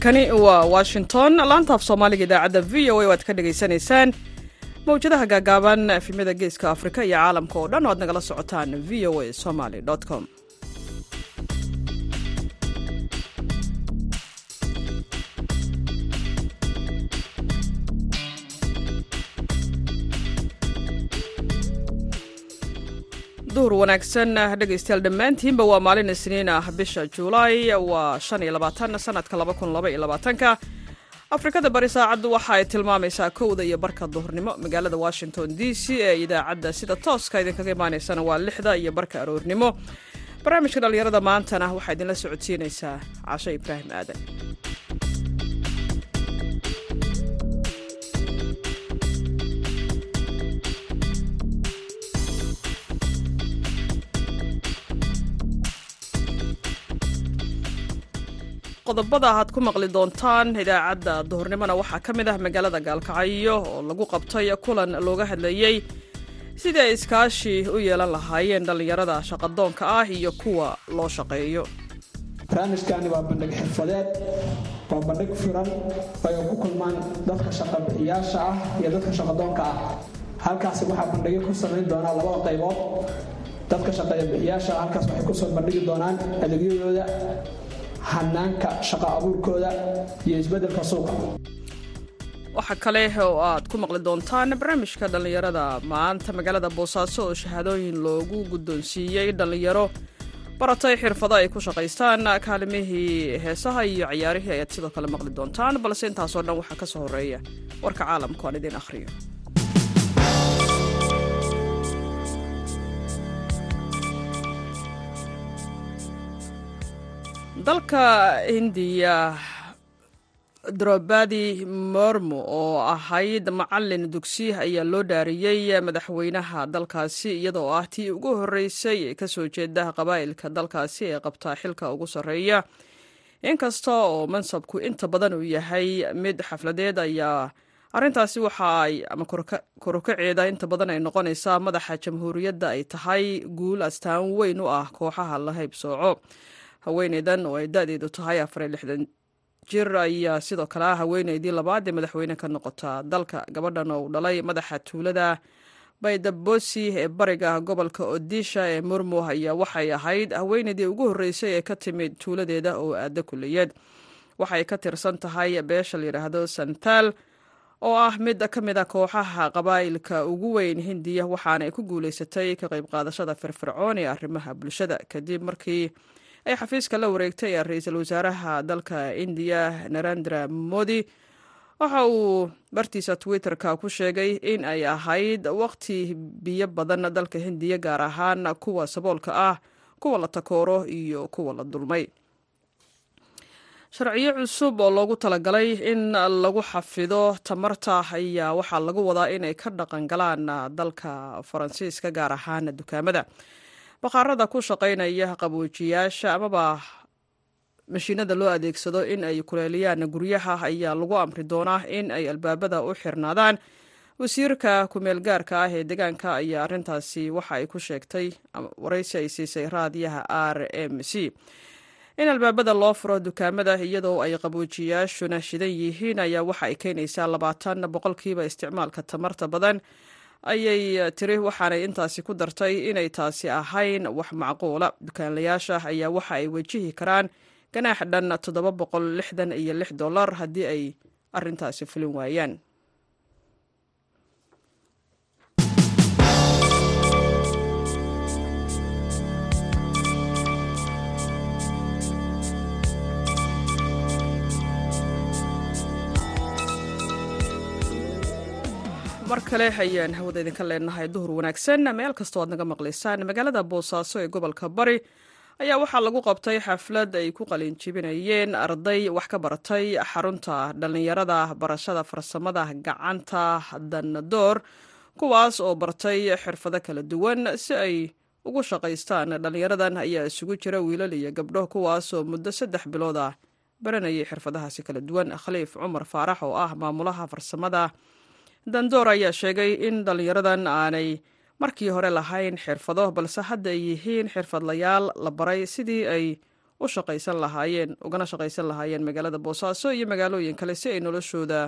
halkani waa washington. Laanta af soomaaliga idaacadda v o a waad ka dhagaysanaysaan mawjadaha gaagaaban efimyada geeska afrika iyo caalamka oo dhan o aad nagala socotaan v o a somaly com duhur wanaagsan. Dhegaystayaal dhammaantiinba waa maalin isniin ah bisha juulaay waa shan iyo labaatan sanadka laba kun laba iyo labaatanka. Afrikada bari saacaddu waxa ay tilmaamaysaa kowda iyo barka duhurnimo. Magaalada washington d c ee idaacadda sida tooska idinkaga imaanaysana waa lixda iyo barka aroornimo barnaamijka dhallinyarada maantana waxaa idinla socodsiinaysaa casho ibraahim aadan qodobada aad ku maqli doontaan idaacadda duhurnimona waxaa ka mid ah magaalada gaalkacyo oo lagu qabtay kulan looga hadlayey sidii ay iskaashi u yeelan lahaayeen dhallinyarada shaqadoonka ah iyo kuwa loo shaqeeyo. Barnaamijkani waa bandhig xirfadeed waa bandhig furan ay ku kulmaan dadka shaqabixiyaasha ah iyo dadka shaqadoonka ah. Halkaasi waxaa bandhigyo ku samayn doonaa labada qaybood. Dadka shaqabixiyaasha ah halkaas waxay ku soo bandhigi doonaan adeegyadooda hanaanka shaqo abuurkooda iyo isbeddelka suuqa. Waxaa kale oo aad ku maqli doontaan barnaamijka dhallinyarada. Maanta magaalada boosaaso oo shahaadooyin loogu guddoonsiiyey dhallinyaro baratay xirfado ay ku shaqaystaan kaalimihii heesaha iyo ciyaarihii ayaad sidoo kale maqli doontaan balse intaasoo dhan waxaa ka soo horreeya warka caalamku aan idiin akhriyo dalka hindiya drobadi mormo oo ahayd macalin dugsi ayaa loo dhaariyey madaxweynaha dalkaasi iyadoo ah tii ugu horreysay ee ka soo jeeda qabaa'ilka dalkaasi ee qabtaa xilka ugu sarreeya. Inkasta oo mansabku inta badan uu yahay mid xafladeed ayaa arrintaasi waxa ay ama korukaceeda inta badan ay noqonaysaa madaxa jamhuuriyadda ay tahay guul astaan weyn u ah kooxaha la haybsooco haweeneydan oo ay da-deedu tahay afariyo lixdan jir ayaa sidoo kale ah haweeneydii labaad ee madaxweyne ka noqota. Dalka gabadhan oo u dhalay madaxa tuulada baydabosi ee bariga gobolka odisha ee murmo ayaa waxay ahayd haweeneydii ugu horreysay ee ka timid tuuladeeda oo aada kuliyad waxay ka tirsan tahay beesha layidhaahdo santaal oo ah mid ka mid a kooxaha qabaa'ilka ugu weyn hindiya waxaana ay ku guuleysatay ka qayb qaadashada firfircoon ee arrimaha bulshada. Kadib markii ay xafiiska la wareegtay ee ra'iisul wasaaraha dalka indiya narendra modi waxa uu bartiisa twitter-ka ku sheegay in ay ahayd waqti biyo badan dalka hindiya gaar ahaan kuwa saboolka ah kuwa la takooro iyo kuwa la dulmay. Sharciyo cusub oo loogu talagalay in lagu xafido tamarta ayaa waxaa lagu wadaa inay ka dhaqan galaan dalka faransiiska gaar ahaan dukaamada baqaarada ku shaqaynaya qaboojiyaasha amaba mashiinada loo adeegsado in ay kuleeliyaan guryaha ayaa lagu amri doonaa in ay albaabada u xirnaadaan. Wasiirka kumeel gaarka ah ee deegaanka ayaa arrintaasi waxa ay ku sheegtay waraysi ay siisay raadiyaha r m c. In albaabada loo furo dukaamada iyadoo ay qaboojiyaashuna shidan yihiin ayaa waxa ay keenaysaa labaatan boqolkiiba isticmaalka tamarta badan ayay tiri waxaanay intaasi ku dartay inay taasi ahayn wax macquula. Dukaanlayaasha ayaa waxa ay wajihi karaan ganaax dhan toddoba boqol lixdan iyo lix dollar haddii ay arrintaasi fulin waayaan mar kale ayaan hawada idinka leenahay duhur wanaagsan. Meel kastoo aad naga maqlaysaan magaalada boosaaso ee gobolka bari ayaa waxaa lagu qabtay xaflad ay ku qalinjibinayeen arday wax ka baratay xarunta dhallinyarada barashada farsamada gacanta danadoor kuwaas oo bartay xirfado kala duwan si ay ugu shaqaystaan. Dhallinyaradan ayaa isugu jira wiilal iyo gabdho kuwaas oo muddo saddex bilood ah baranayay xirfadahaasi kala duwan. Khaliif cumar faarax oo ah maamulaha farsamada dandoor ayaa sheegay in dhallinyaradan aanay markii hore lahayn xirfado balse hadda ay yihiin xirfadlayaal la baray sidii ay u shaqaysan lahaayeen ugana shaqaysan lahaayeen magaalada boosaaso iyo magaalooyin kale si ay noloshooda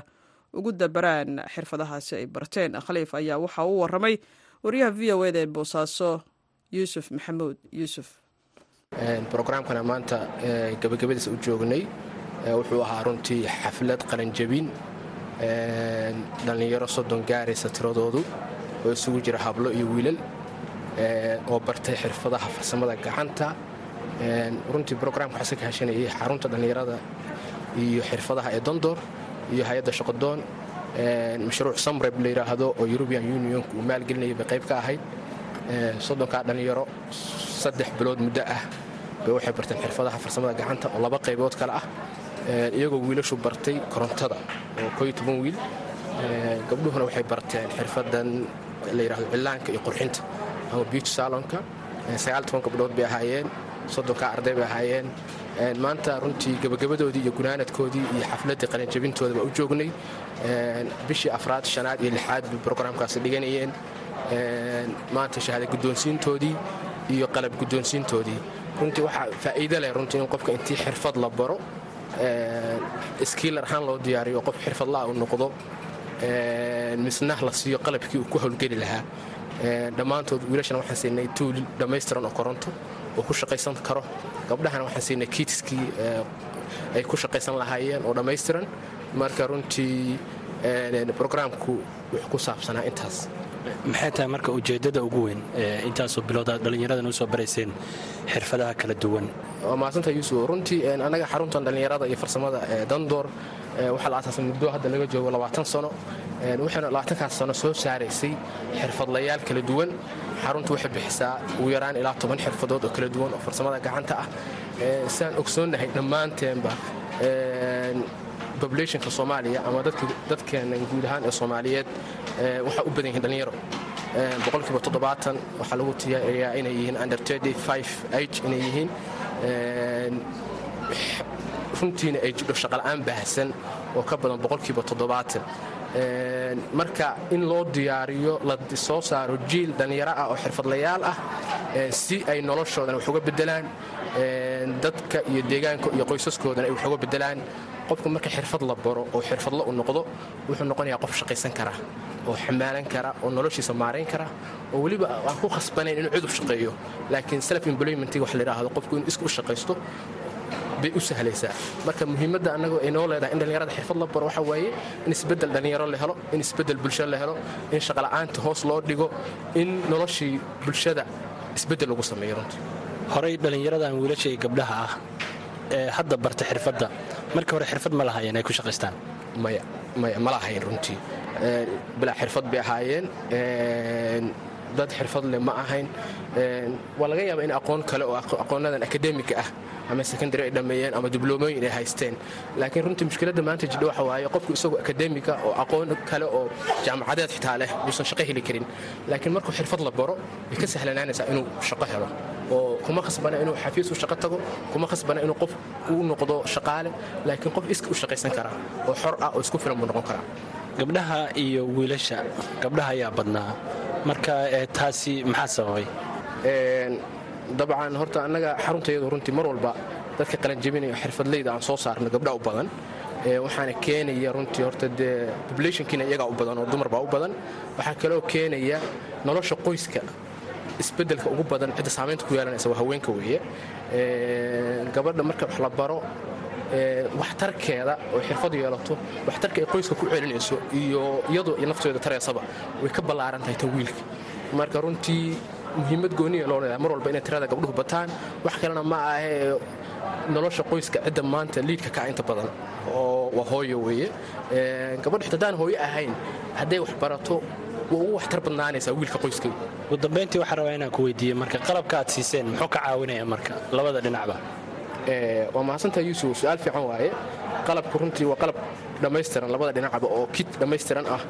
ugu dabaraan xirfadahaasi ay barteen. Khaliif ayaa waxa uu waramay wariyaha v o eda ee boosaaso yuusuf maxamuud. Yuusuf. Brograamkana maanta gabagabadiisa u joognay wuxuu ahaa runtii xaflad qaranjabin dhallinyaro soddon gaaraysa tiradoodu oo isugu jira hablo iyo wiilal oo bartay xirfadaha farsamada gacanta. Runtii brograamka waxaa ka hashanayay xarunta dhallinyarada iyo xirfadaha ee dondoor iyo hay'adda shaqadoon mashruuc samreb la yidhaahdo oo eurubian unionku uu maalgelinaya bay qayb ka ahayd. Soddonkaa dhallinyaro saddex bilood muddo ah bay waxay barteen xirfadaha farsamada gacanta oo laba qaybood kale ah iyagoo wiilashu bartay korontada oo kooiyo toban wiil gabdhuhuna waxay barteen xirfadan la yidhahdo cillaanka iyo qurxinta. Ama beauty salonka. Sagaal toban gabdhood bay ahaayeen soddonkaa arday bay ahaayeen. Maanta runtii gabagabadoodii iyo gunaanadkoodii iyo xafladdii qalinjabintooda baa u joognay. Bishii afraad shanaad iyo lixaad bay brograamkaasi dhiganayeen. Maanta shahaada guddoonsiintoodii iyo qalab guddoonsiintoodii. Runtii waxaa faa'iido leh runtii in qofka intii xirfad la baro skiilar ahaan loo diyaariyo qof xirfadla'a uu noqdo. Misna la siiyo qalabkii uu ku howlgeli lahaa. Dhammaantood wiilashana waxaan siinay tuul dhammaystiran oo koronto oo ku shaqaysan karo. Gabdhahana waxaan siinay kiitiskii ay ku shaqaysan lahaayeen oo dhammaystiran marka runtii brograamku wuxuu ku saabsanaa intaas maxay tahay marka ujeeddada ugu weyn intaasoo bilooda dhallinyaradan u soo barayseen xirfadaha kala duwan? Waa mahadsanta yuusuf runtii annaga xaruntan dhallinyarada iyo farsamada dandoor waxaa la asaasay muddo hadda laga joogo labaatan sano waxayna labaatankaas sano soo saaraysay xirfadlayaal kala duwan. Xaruntu waxay bixisaa ugu yaraan ilaa toban xirfadood oo kala duwan oo farsamada gacanta ah. Sidaan ogsoonnahay dhammaanteenba bobulationka soomaaliya ama dadkeenan guud ahaan ee soomaaliyeed waxaa u badan yihiin dhallinyaro. Boqolkiiba toddobaatan waxaa lagu tiyaariyaa inay yihiin under age inay yihiin. Runtiina ay jidho shaqala'aan baahsan oo ka badan boqolkiiba toddobaatan. Marka in loo diyaariyo la soo saaro jiil dhallinyaro ah oo xirfadlayaal ah si ay noloshoodan wax uga bedelaan dadka iyo deegaanka iyo qoysaskoodana ay wax uga bedelaan qofka marka xirfad la baro oo xirfadla u noqdo wuxuu noqonayaa qof shaqaysan kara oo xamaalan kara oo noloshiisa maarayn kara oo weliba aan ku khasbanayn inuu cid u shaqeeyo. Laakiin self employmentiga wax la yidhaahdo qofku inuu iska u shaqaysto bay u sahlaysaa. Marka muhiimadda annagu ay leedahay in dhallinyarada xirfad la baro waxa waaye in isbeddel dhallinyaro la helo in isbeddel bulsho la helo in shaqala'aanta hoos loo dhigo in noloshii bulshada isbeddel lagu sameeyo runtii. Horey dhallinyaradan wiilasha iyo gabdhaha ah hadda barta xirfadda. Markii hore xirfad ma lahaayeen ay ku shaqaystaan. Maya maya ma lahayn runtii. Bilaa xirfad bay ahaayeen. Dad xirfad leh ma ahayn. Waa laga yaaba in aqoon kale oo aqoonadan akademika ah ama secondary ay dhammeeyeen ama dibloomooyin ay haysteen. Laakiin runtii mushkiladda maanta jidha waxa waaye qofku isagoo akademika oo aqoon kale oo jaamacadeed xitaa leh buusan shaqo heli karin. Laakiin markuu xirfad la baro way ka sahlanaanaysaa inuu shaqo helo oo kuma khasbana inuu xafiis u shaqo tago kuma khasbana inuu qof uu noqdo shaqaale laakiin qof iska u shaqaysan kara oo xor ah oo isku filan buu noqon karaa. Gabdhaha iyo wiilasha gabdhaha ayaa badnaa. Marka taasi maxaa sababay? Dabcan horta annaga xaruntayadu runtii mar walba dadka qalanjabinaya xirfadleyda aan soo saarno gabdha u badan waxaana keenaya runtii horta dee populationkiina iyagaa u badan oo dumar baa u badan. Waxaa kaloo keenaya nolosha qoyska isbeddelka ugu badan cidda saamaynta ku yeelanaysa waa haweenka weeye. Gabadha marka wax la baro waxtarkeeda oo xirfad yeelato waxtarka ay qoyska ku celinayso iyo iyadu iyo nafteeda tareysaba way ka ballaaran tahay tan wiilka marka runtii muhiimad gooniya loo leedahay mar walba inay tirada gabdhuhu bataan wax kalena ma ahee nolosha qoyska cidda maanta liidka kaa inta badan. Oo waa hooyo weeye. Gabadhu xita haddaan hooyo ahayn hadday wax barato waa ugu waxtar badnaanaysaa wiilka qoyska. Ugu dambayntii waxaan rabaa inaan ku weydiiye marka qalabka aad siiseen muxuu ka caawinaya marka labada dhinacba waa mahadsantaha yuusuf su'aal fiican waaye. Qalabku runtii waa qalab dhammaystiran labada dhinacba oo kit dhammaystiran ah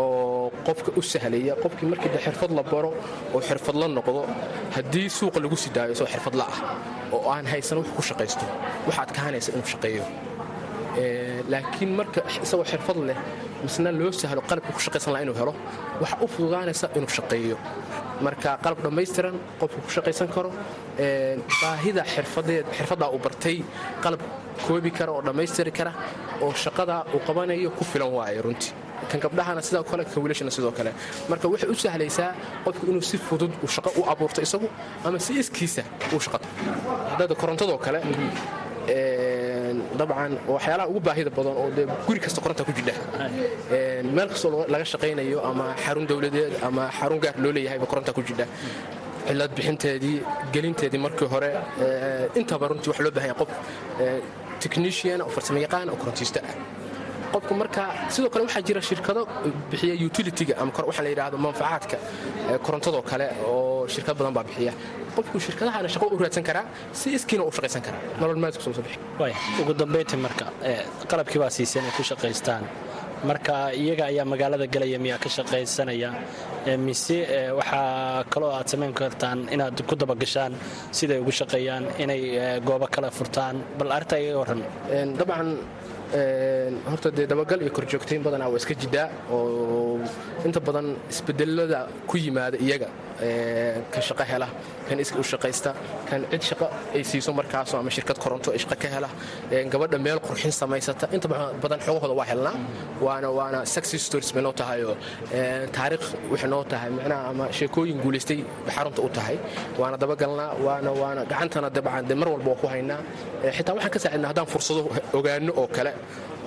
oo qofka u sahlaya qofkii markii de xirfad la baro oo xirfadla noqdo haddii suuqa lagu sii daayo isagoo xirfadla ah oo aan haysan wax ku shaqaysto. Waxaad kahanaysa inuu shaqeeyo. Laakiin marka isagoo xirfad leh misna loo sahlo qalabka ku shaqaysan laha inuu helo waxa u fududaanaysa inuu shaqeeyo. Marka qalab dhammaystiran qofku ku shaqaysan karo baahida xirfaddaa uu bartay qalab koobi kara oo dhammaystiri kara oo shaqada uu qabanayo ku filan waaye runtii. Kan gabdhahana sidoo kale kan sidoo kale. Marka waxay u sahlaysaa qofku inuu si fudud uu shaqo u abuurto isagu ama si iskiisa uu shaqato. Haddada korontadoo kale dabcan waxyaalaha ugu baahida badan oo dee guri kasta koronta ku jidha. Meel kastoo laga shaqaynayo ama xarun dowladeed ama xarun gaar loo leeyahayba koronta ku jidha. Cilad bixinteedii gelinteedii markii hore intaba runtii waxa loo baahan yahay qof technician oo farsamo yaqaan oo korontiista ah qofku marka sidoo kale waxaa jira shirkado bixiya utilitiga ama waxaa la yidhaahdo manfacaadka korontadoo kale oo shirkad badan baa bixiya. Qofku shirkadahana shaqo u raadsan karaa si iskiina u shaqaysan karaa. Nolol maalka soo bixi ugu dambayntii marka qalabkii baa siiseen ay ku shaqaystaan. Marka iyaga ayaa magaalada gelaya miyaa ka shaqaysanaya mise waxaa kaloo aad samayn kartaan inaad ku dabagashaan siday ugu shaqeeyaan inay goobo kale furtaan. Bal arrintaa iga warran dabcan horta dee dabagal iyo korjoogtayn badanaa waa iska jidhaa oo inta badan isbedelada ku yimaada iyaga kan shaqo hela kan iska u shaqaysta kan cid shaqo ay siiso markaaso ama shirkad koronto shaqo ka hela gabadha meel qurxin samaysata. Inta badan xoogahooda waa helnaa waana waana success stories bay noo tahayoo taariikh waxay noo tahay macnaha ama sheekooyin guulaystay xarunta u tahay. Waana dabagalnaa waana waana gacantana dabcan dee mar walba waa ku haynaa. Xitaa waxaan ka saacidnaa haddaan fursado ogaano oo kale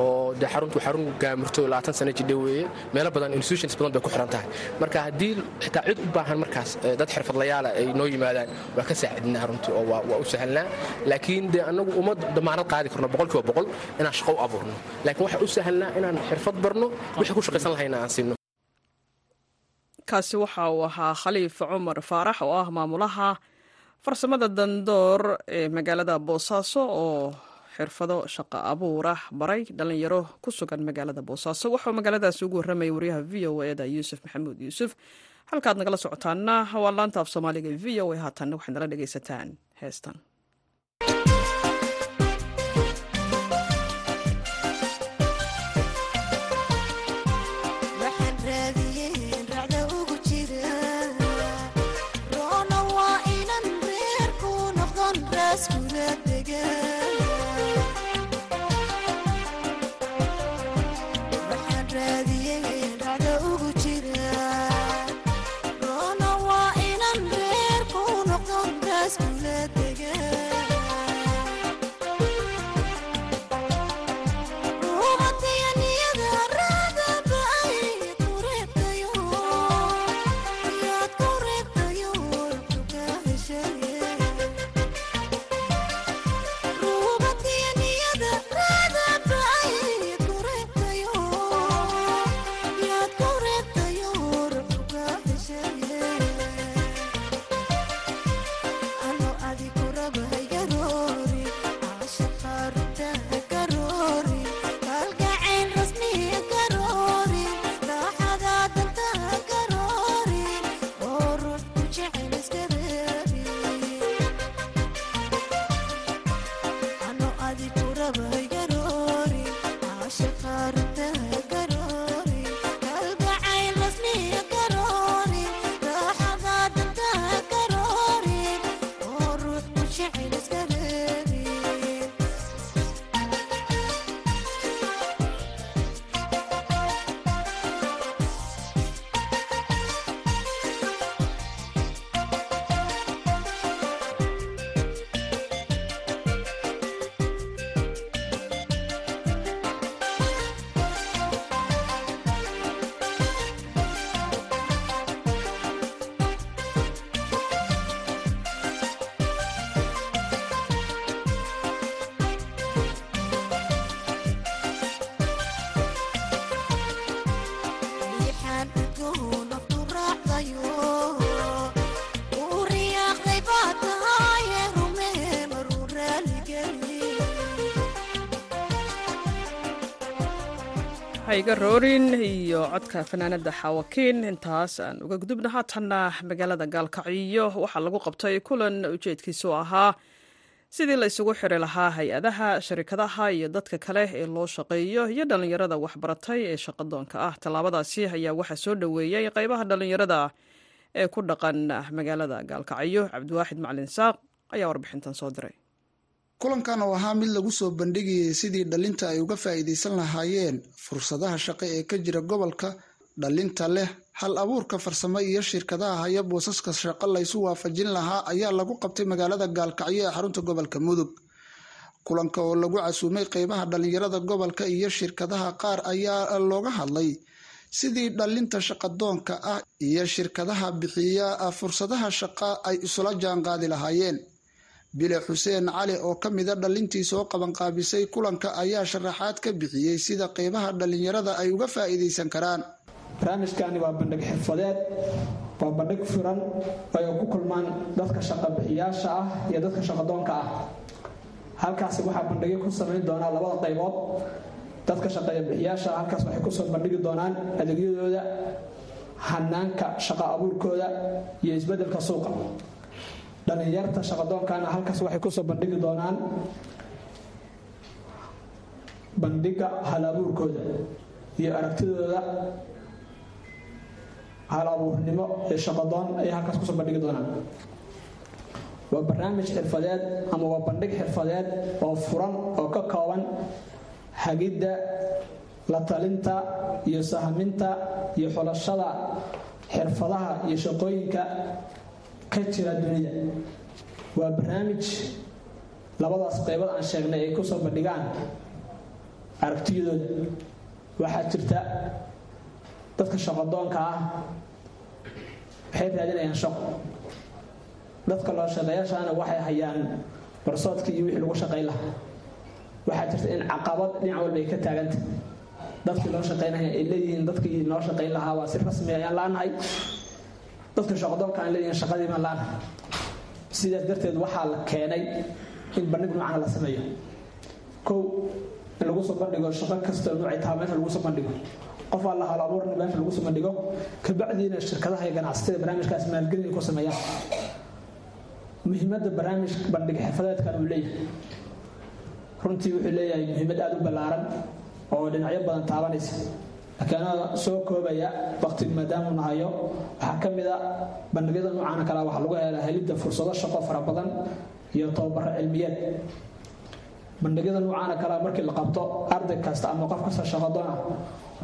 oo dee xaruntu xarun gaamurto labaatan sana jidha weeye meelo badan institutions badan bay ku xiran tahay. Marka haddii xitaa cid u baahan markaas dad xirfadlayaala ay noo yimaadaan waa ka saacidnaa runtii oo waa u sahlnaa. Laakiin dee annagu uma damaanad qaadi karno boqolkiiba boqol inaan shaqo u abuurno. Laakiin waxaa u sahlnaa inaan xirfad barno wixii ku shaqaysan lahayna aan siino. Kaasi waxa uu ahaa khaliif cumar faarax oo ah maamulaha farsamada dandoor ee magaalada boosaaso oo xirfado shaqo abuura baray dhalinyaro ku sugan magaalada boosaaso waxauu magaaladaasi ugu warramayay waryaha v o eda yuusuf maxamuud yuusuf. Halkaad nagala socotaana waa laanta af soomaaliga v o a haatanna waxaad nala dhegaysataan. Heestan hayga roorin iyo codka fanaanada xaawakiin intaas aan uga gudubna haatanna magaalada gaalkacyo waxaa lagu qabtay kulan ujeedkiisu ahaa sidii la isugu xiri lahaa hay'adaha sharikadaha iyo dadka kale ee loo shaqeeyo iyo dhallinyarada waxbaratay ee shaqadoonka ah. Tallaabadaasi ayaa waxaa soo dhoweeyey qaybaha dhallinyarada ee ku dhaqan magaalada gaalkacyo. Cabdiwaaxid macalin saaq ayaa warbixintan soo diray kulankan oo ahaa mid lagu soo bandhigayay sidii dhalinta ay uga faa'iidaysan lahaayeen fursadaha shaqo ee ka jira gobolka dhalinta leh hal abuurka farsamo iyo shirkadaha haya boosaska shaqo laysu waafajin lahaa ayaa lagu qabtay magaalada gaalkacyo ee xarunta gobolka mudug. Kulanka oo lagu casuumay qeybaha dhalinyarada gobolka iyo shirkadaha qaar ayaa looga hadlay sidii dhalinta shaqadoonka ah iyo shirkadaha bixiya fursadaha shaqa ay isula jaanqaadi lahaayeen bile xuseen cali oo ka mida dhalintii soo qabanqaabisay kulanka ayaa sharaxaad ka bixiyey sida qeybaha dhalinyarada ay uga faa'iidaysan karaan. Barnaamijkani waa bandhig xirfadeed waa bandhig furan ay ku kulmaan dadka shaqabixiyaasha ah iyo dadka shaqadoonka ah. Halkaasi waxaa bandhigyo ku samayn doonaa labada qaybood. Dadka shaqabixiyaasha halkaas waxay ku soo bandhigi doonaan adeegyadooda hanaanka shaqa abuurkooda iyo isbeddelka suuqa dhalinyarta shaqadoonkana halkaas waxay ku soo bandhigi doonaan bandhiga hal abuurkooda iyo aragtidooda hal abuurnimo ee shaqadoon ayay halkaas ku soo bandhigi doonaan. Waa barnaamij xirfadeed ama waa bandhig xirfadeed oo furan oo ka kooban hagidda la talinta iyo sahminta iyo xulashada xirfadaha iyo shaqooyinka ka jira dunida. Waa barnaamij labadaas qaybood aan sheegnay ay ku soo bandhigaan aragtiyadooda. Waxaa jirta dadka shaqadoonka ah waxay raadinayaan shaqo. Dadka loo shaqeeyaashaana waxay hayaan barsoodkii iyo wixii lagu shaqayn lahaa. Waxaa jirta in caqabad dhinac walba ay ka taaganta. Dadkii loo shaqaynaya ay leeyihiin dadkii noo shaqayn lahaa waa si rasmi ayaan laanahay dadka shaqadoonka aan leeyihiin shaqadii baan laanahay sidaas darteed waxaa la keenay in bandhig noocan la sameeyo. Kow in lagu soo bandhigo shaqo kastoo noocay taha meesha lagu soo bandhigo. Qofaa la hal abuurna meesha lagu soo bandhigo. Kabacdiina shirkadaha iyo ganacsatada barnaamijkaas maalgelin ay ku sameeyaan muhiimadda barnaamij bandhig xirfadeedkan uu leeyahay. Runtii wuxuu leeyahay muhiimad aada u ballaaran oo dhinacyo badan taabanaysa anaa soo koobaya waqtiga maadaamuu nahayo waxaa ka mid a bandhigyada noocaana kale waxaa lagu helaa helidda fursado shaqo fara badan iyo tababaro cilmiyeed. Bandhigyada noocaana kale markii la qabto arday kasta ama qof kasta shaqadoon ah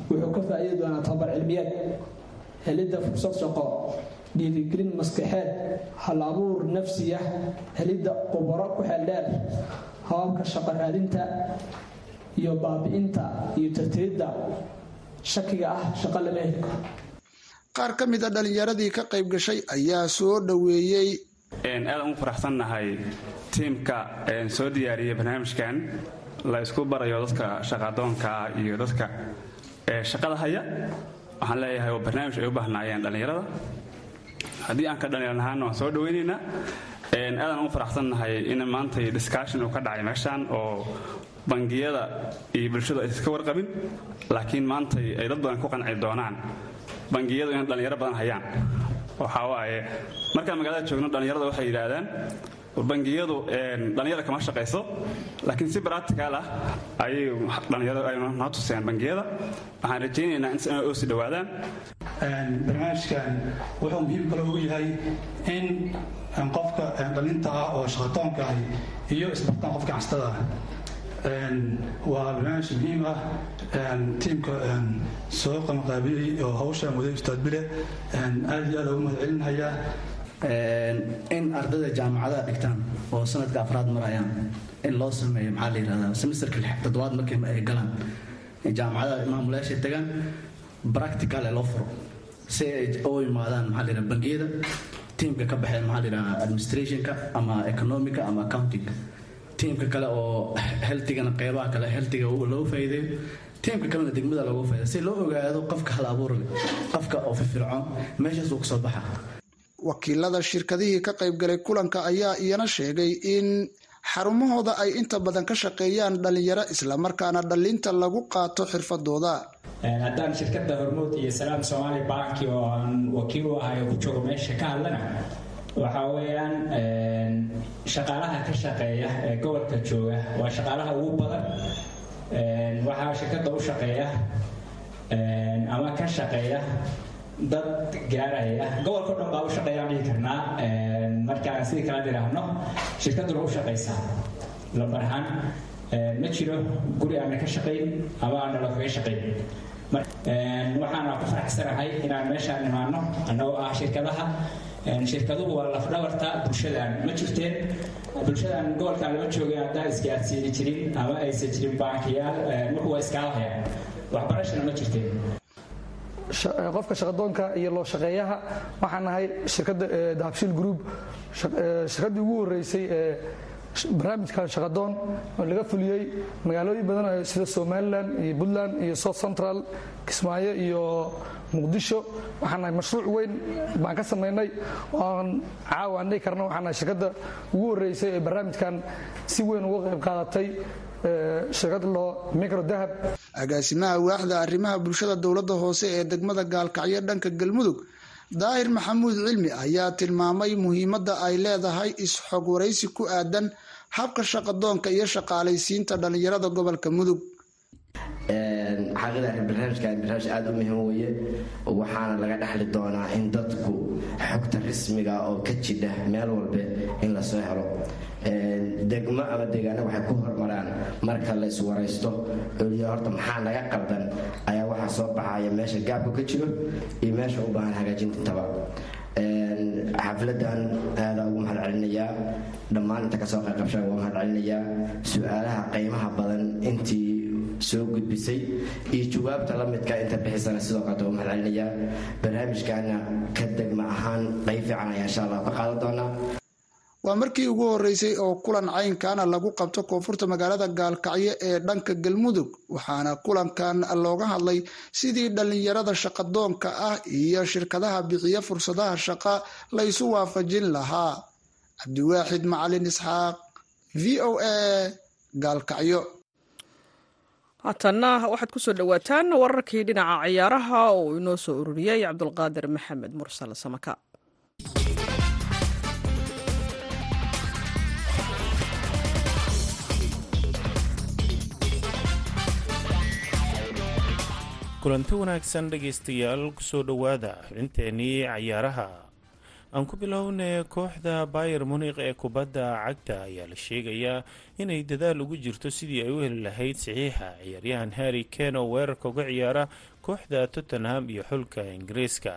wuxuu ka faa'iidi doonaa tababar cilmiyeed helidda fursad shaqo dhiirigelin maskaxeed hal abuur nafsiya helidda qubaro ku xeeldheer hababka shaqo raadinta iyo baabi'inta iyo tirtiridda shakiga ah shaqo lama heli karo. Qaar ka mid a dhalinyaradii ka qayb gashay ayaa soo dhoweeyey. Aadaan u faraxsannahay tiimka soo diyaariyay barnaamijkan. La isku barayo dadka shaqadoonka iyo dadka shaqada haya. Waxaan leeyahay waa barnaamij ay u baahnaayeen dhallinyarada. Haddii aan ka dhallinyar ahaana waan soo dhawaynaynaa aadaan u faraxsannahay in maantay discussion uu ka dhacay meeshaan oo bangiyada iyo bulshadu ay iska warqabin laakiin maantay ay dad badan ku qanci doonaan. Bangiyadu inay dhallinyaro badan hayaan. Waxaa waaye markaan magaalada joogno dhallinyarada waxay yidhaahdaan bangiyadu dhallinyara kama shaqayso laakiin si baractical ah ayay dhallinyaradu ay noo tuseen bangiyada. Waxaan rajaynaynaa in oo si dhowaadaan barnaamijkan wuxuu muhiim kale ugu yahay in qofka dhalinta ah oo shaqatoonka ah iyo isbartaan qofka ah waa barnaamij muhiim ah. Tiimka soo qabanqaabiyey oo hawshan waday ustaad bile aad iyo aad ugu mahad celinhayaa in ardayda jaamacadaha dhigtaan oo sanadka afraad marayaan in loo sameeyo maxaa la yidhahdaa semesterka toddobaad markii ay galaan jaamacadaha maamulayaashay tagaan practical ee loo furo si ay u imaadaan maxaa la yidhahdaa bangiyada tiimka ka baxeen maxaa la yidhahdaa administrationka ama economica ama accounting tiimka kale oo heltigana qeybaha kale heltiga loogu faa'iideeyo. Tiimka kalena degmada loogu faa'iideeyo. Si loo ogaado qofka hal qofka oo firfircoon meeshaas uu ka soo baxa wakiilada shirkadihii ka qaybgalay kulanka ayaa iyana sheegay in xarumahooda ay inta badan ka shaqeeyaan dhalinyaro islamarkaana dhalinta lagu qaato xirfadooda. Haddaan shirkada hormuud iyo salaam somaali banki oo aan wakiil u ahay oo ku joogo meesha ka hadlana waxaa weeyaan shaqaalaha ka shaqeeya ee gobolka jooga waa shaqaalaha ugu badan. Waxaa shirkadda u shaqeeya ama ka shaqeeya dad gaaraya. Gobolka o dhan baa u shaqeeyaan dhihi karnaa. Markaan sidii kala dhiraahno shirkadduna u shaqaysaa lambar ahaan ma jiro guri aana ka shaqayn ama aana lakaga shaqayn waxaana ku faraxsanahay inaan meeshaan imaano annagoo ah shirkadaha shirkaduhu waa lafdhabarta bulshadan ma jirteen bulshadan gobolkan lama joogin haddaan isgaarsiini jirin ama aysan jirin baankiyaal marku waa iskaalahayaan waxbarashana ma jirteen qofka shaqadoonka iyo loo shaqeeyaha waxaan nahay shirkadda dahabshiil group. Shirkaddii ugu horreysay ee barnaamijkan shaqadoon oo laga fuliyey magaalooyin badan sida somalilan iyo puntland iyo south central kismaayo iyo muqdisho waxaan nahay mashruuc weyn baan ka samaynay oon caawa aan karna waxaan nahay shirkadda ugu horreysay ee barnaamijkan si weyn uga qayb qaadatay agaasimaha waaxda arrimaha bulshada dowladda hoose ee degmada gaalkacyo dhanka galmudug daahir maxamuud cilmi ayaa tilmaamay muhiimadda ay leedahay is-xog waraysi ku aadan habka shaqadoonka iyo shaqaalaysiinta dhallinyarada gobolka mudug xaqiida barnaamijkan barnaamij aada u muhiim weeye. Waxaana laga dhexli doonaa in dadku xogta rasmiga oo ka jidha meel walbe in la soo helo. Degmo ama deegaana waxay ku hormaraan marka la iswaraysto oliya horta maxaa naga qaldan? Ayaa waxaa soo baxaya meesha gaabku ka jiro iyo meesha u baahan hagaajintaba xafladan aadaa ugu mahad dhammaan inta ka soo qayqabshaa ugu mahad celinayaa su'aalaha qiimaha badan intii soo gudbisay iyo jawaabta la midka inta bixisana sidoo kaleeta ugu mahad celinayaa barnaamijkaana ka degma ahaan qayb fiican ayaa insha allah ka qaadan doonaa waa markii ugu horeysay oo kulan caynkaana lagu qabto koonfurta magaalada gaalkacyo ee dhanka galmudug waxaana kulankan looga hadlay sidii dhallinyarada shaqadoonka ah iyo shirkadaha bixiya fursadaha shaqa la ysu waafajin lahaa. Cabdiwaaxid macalin isxaaq v o a gaalkacyo haatanna waxaad ku soo dhowaataan wararkii dhinaca ciyaaraha uu inoo soo ururiyey cabdulqaadir maxamed mursal samaka. Kulanti wanaagsan dhegaystayaal ku soo dhowaada xubinteenii cayaaraha aan ku bilownay kooxda bayer munik ee kubadda cagta ayaa la sheegayaa inay dadaal ugu jirto sidii ay u heli lahayd saxiixa ciyaaryahan harry ken oo weerarka uga ciyaara kooxda tottenham iyo xulka ingiriiska.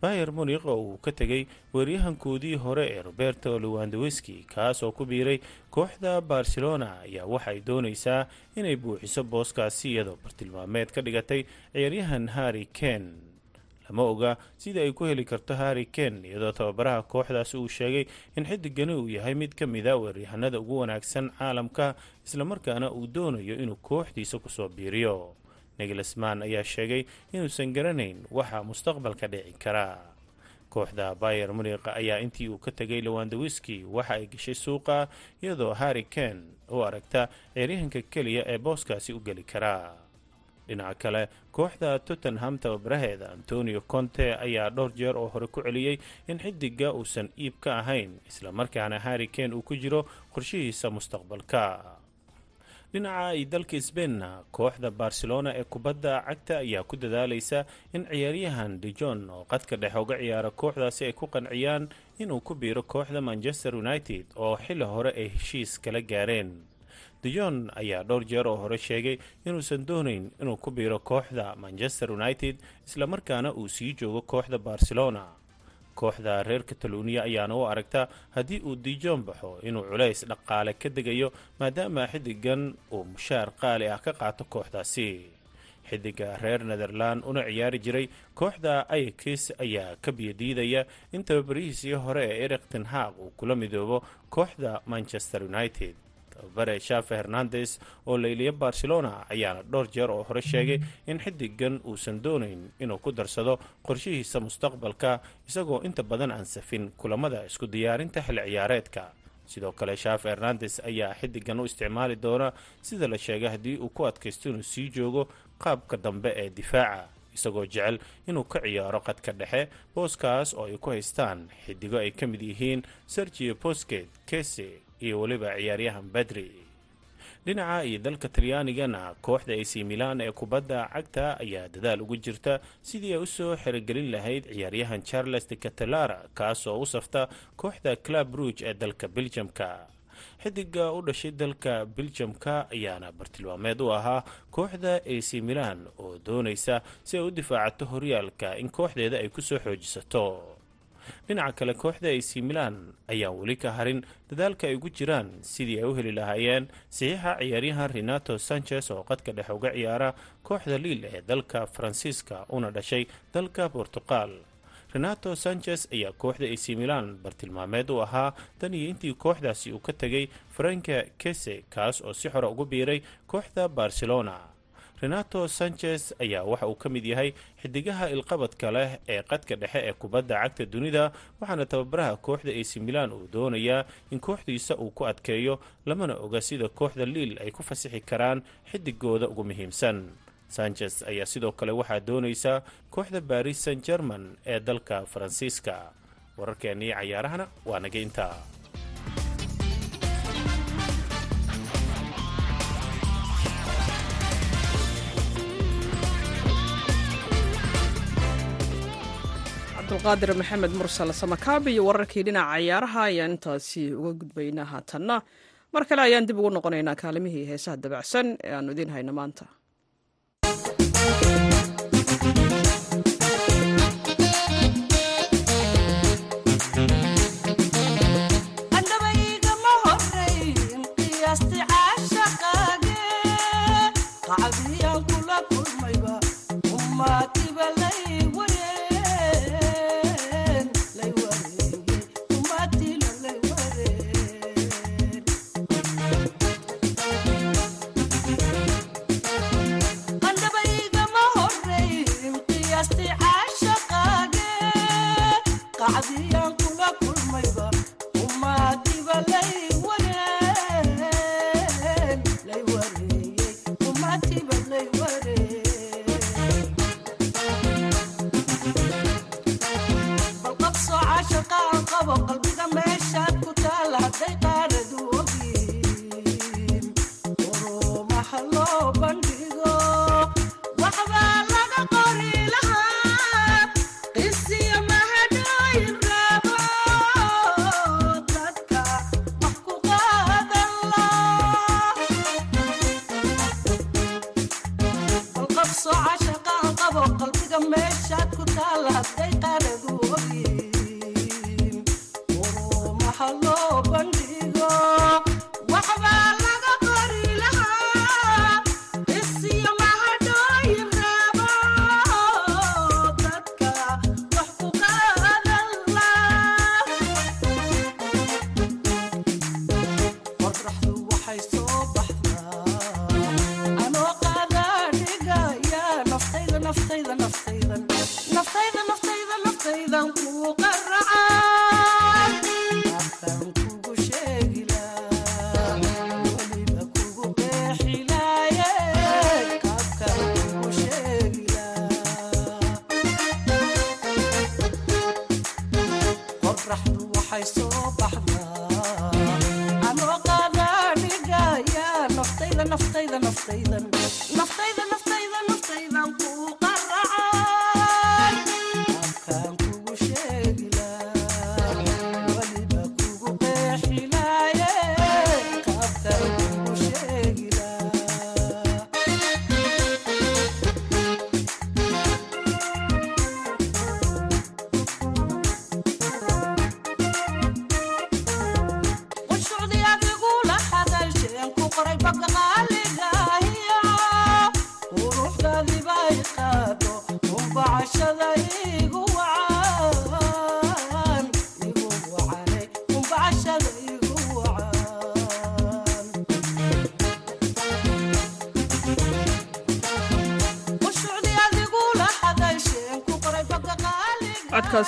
Bayer munik oo uu ka tegay weeryahankoodii hore ee roberto lewandowski kaas oo ku biiray kooxda barcelona ayaa waxay doonaysaa inay buuxiso booskaasi iyadoo bartilmaameed ka dhigatay ciyaaryahan harry ken lama oga sida ay ku heli karto harry ken iyadoo tababaraha kooxdaasi uu sheegay in xidigani uu yahay mid ka mida weeryahanada ugu wanaagsan caalamka islamarkaana uu doonayo inuu kooxdiisa ku soo biiriyo. Niglesman ayaa sheegay inuusan garanayn waxa mustaqbalka dhici kara. Kooxda bayer munik ayaa intii uu ka tegay lewandowski waxa ay gashay suuqa iyadoo harry ken u aragta ciyaaryahanka keliya ee booskaasi u geli kara dhinaca kale kooxda tottenham tababaraheeda antonio conte ayaa dhowr jeer oo hore ku celiyey in xidiga uusan iib ka ahayn islamarkaana harry ken uu ku jiro qorshihiisa mustaqbalka. Dhinaca ay dalka sbeinna kooxda barcelona ee kubadda cagta ayaa ku dadaalaysa in ciyaaryahan dejon oo qadka dhexe uga ciyaara kooxdaasi ay ku qanciyaan inuu ku biiro kooxda manchester united oo xilli hore ay heshiis kala gaareen dejon ayaa dhowr jeer oo hore sheegay inuusan doonayn inuu ku biiro kooxda manchester united islamarkaana uu sii joogo kooxda barcelona. Kooxda reer kataloniya ayaana u aragta haddii uu dijon baxo inuu culays dhaqaale ka degayo maadaama xidigan uu mushaar qaali ah ka qaato kooxdaasi. Xidiga reer netherland una ciyaari jiray kooxda ayakis ayaa ka biyadiidaya in tababarihiisii hore ee eric tenhaaq uu kula midoobo kooxda manchester united tababare shafe hernandes oo layliya barcelona ayaana dhowr jeer oo hore sheegay in xidigan uusan doonayn inuu ku darsado qorshihiisa mustaqbalka isagoo inta badan aan safin kulamada isku diyaarinta xilli ciyaareedka. Sidoo kale shafe hernandes ayaa xidigan u isticmaali doona sida la sheegay haddii uu ku adkaysto inuu sii joogo qaabka dambe ee difaaca isagoo jecel inuu ka ciyaaro qadka dhexe booskaas oo ay ku haystaan. Xidigo ay ka mid yihiin sergio bosket kese iyo weliba ciyaaryahan badri dhinaca iyo dalka talyaanigana kooxda ac milan ee kubadda cagta ayaa dadaal ugu jirta sidii ay u soo xerogelin lahayd ciyaaryahan charles de catalara kaas oo u safta kooxda club rouge ee dalka beljamka xidiga u dhashay dalka beljamka ayaana bartilmaameed u ahaa kooxda ac milan oo doonaysa si ay u difaacato horyaalka in kooxdeeda ay ku soo xoojisato dhinaca kale kooxda ac milan ayaan weli ka harin dadaalka ay ugu jiraan sidii ay u heli lahaayeen saxiixa ciyaaryahan renato sanchez oo qadka dhexe uga ciyaara kooxda liil ee dalka faransiiska una dhashay dalka bortuqal renato sanchez ayaa kooxda ac milan bartilmaameed u ahaa tan iyo intii kooxdaasi uu ka tegay franka kese kaas oo si xora ugu biiray kooxda barcelona renato sanchez ayaa waxa uu ka mid yahay xidigaha ilqabadka leh ee qadka dhexe ee kubadda cagta dunida waxaana tababaraha kooxda ac milan uu doonayaa in kooxdiisa uu ku adkeeyo lamana oga sida kooxda liil ay ku fasixi karaan xidigooda ugu muhiimsan. Sanchez ayaa sidoo kale waxaa doonaysaa kooxda baris san german ee dalka faransiiska. Wararkeennii cayaarahana waa naga intaa cabdulqaadir maxamed mursal samakaabi iyo wararkii dhinaca cayaaraha ayaan intaasi uga gudbaynaa haatanna mar kale ayaan dib ugu noqonaynaa kaalimihii heesaha dabacsan ee aanu idiin hayno maanta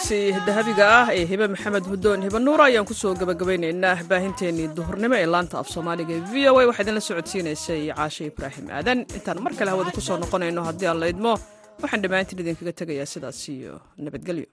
codkaasi dahabiga ah ee hibe maxamed hudoon hibe nuura ayaan ku soo gabagabaynaynaa baahinteennii duhurnimo ee laanta af soomaaliga ee v o a. Waxaa idinla socodsiinaysay caashe ibraahim aadan. Intaan mar kale hawada ku soo noqonayno haddii aan laydmo waxaan dhammaantiin idinkaga tegayaa sidaas iyo nabadgelyo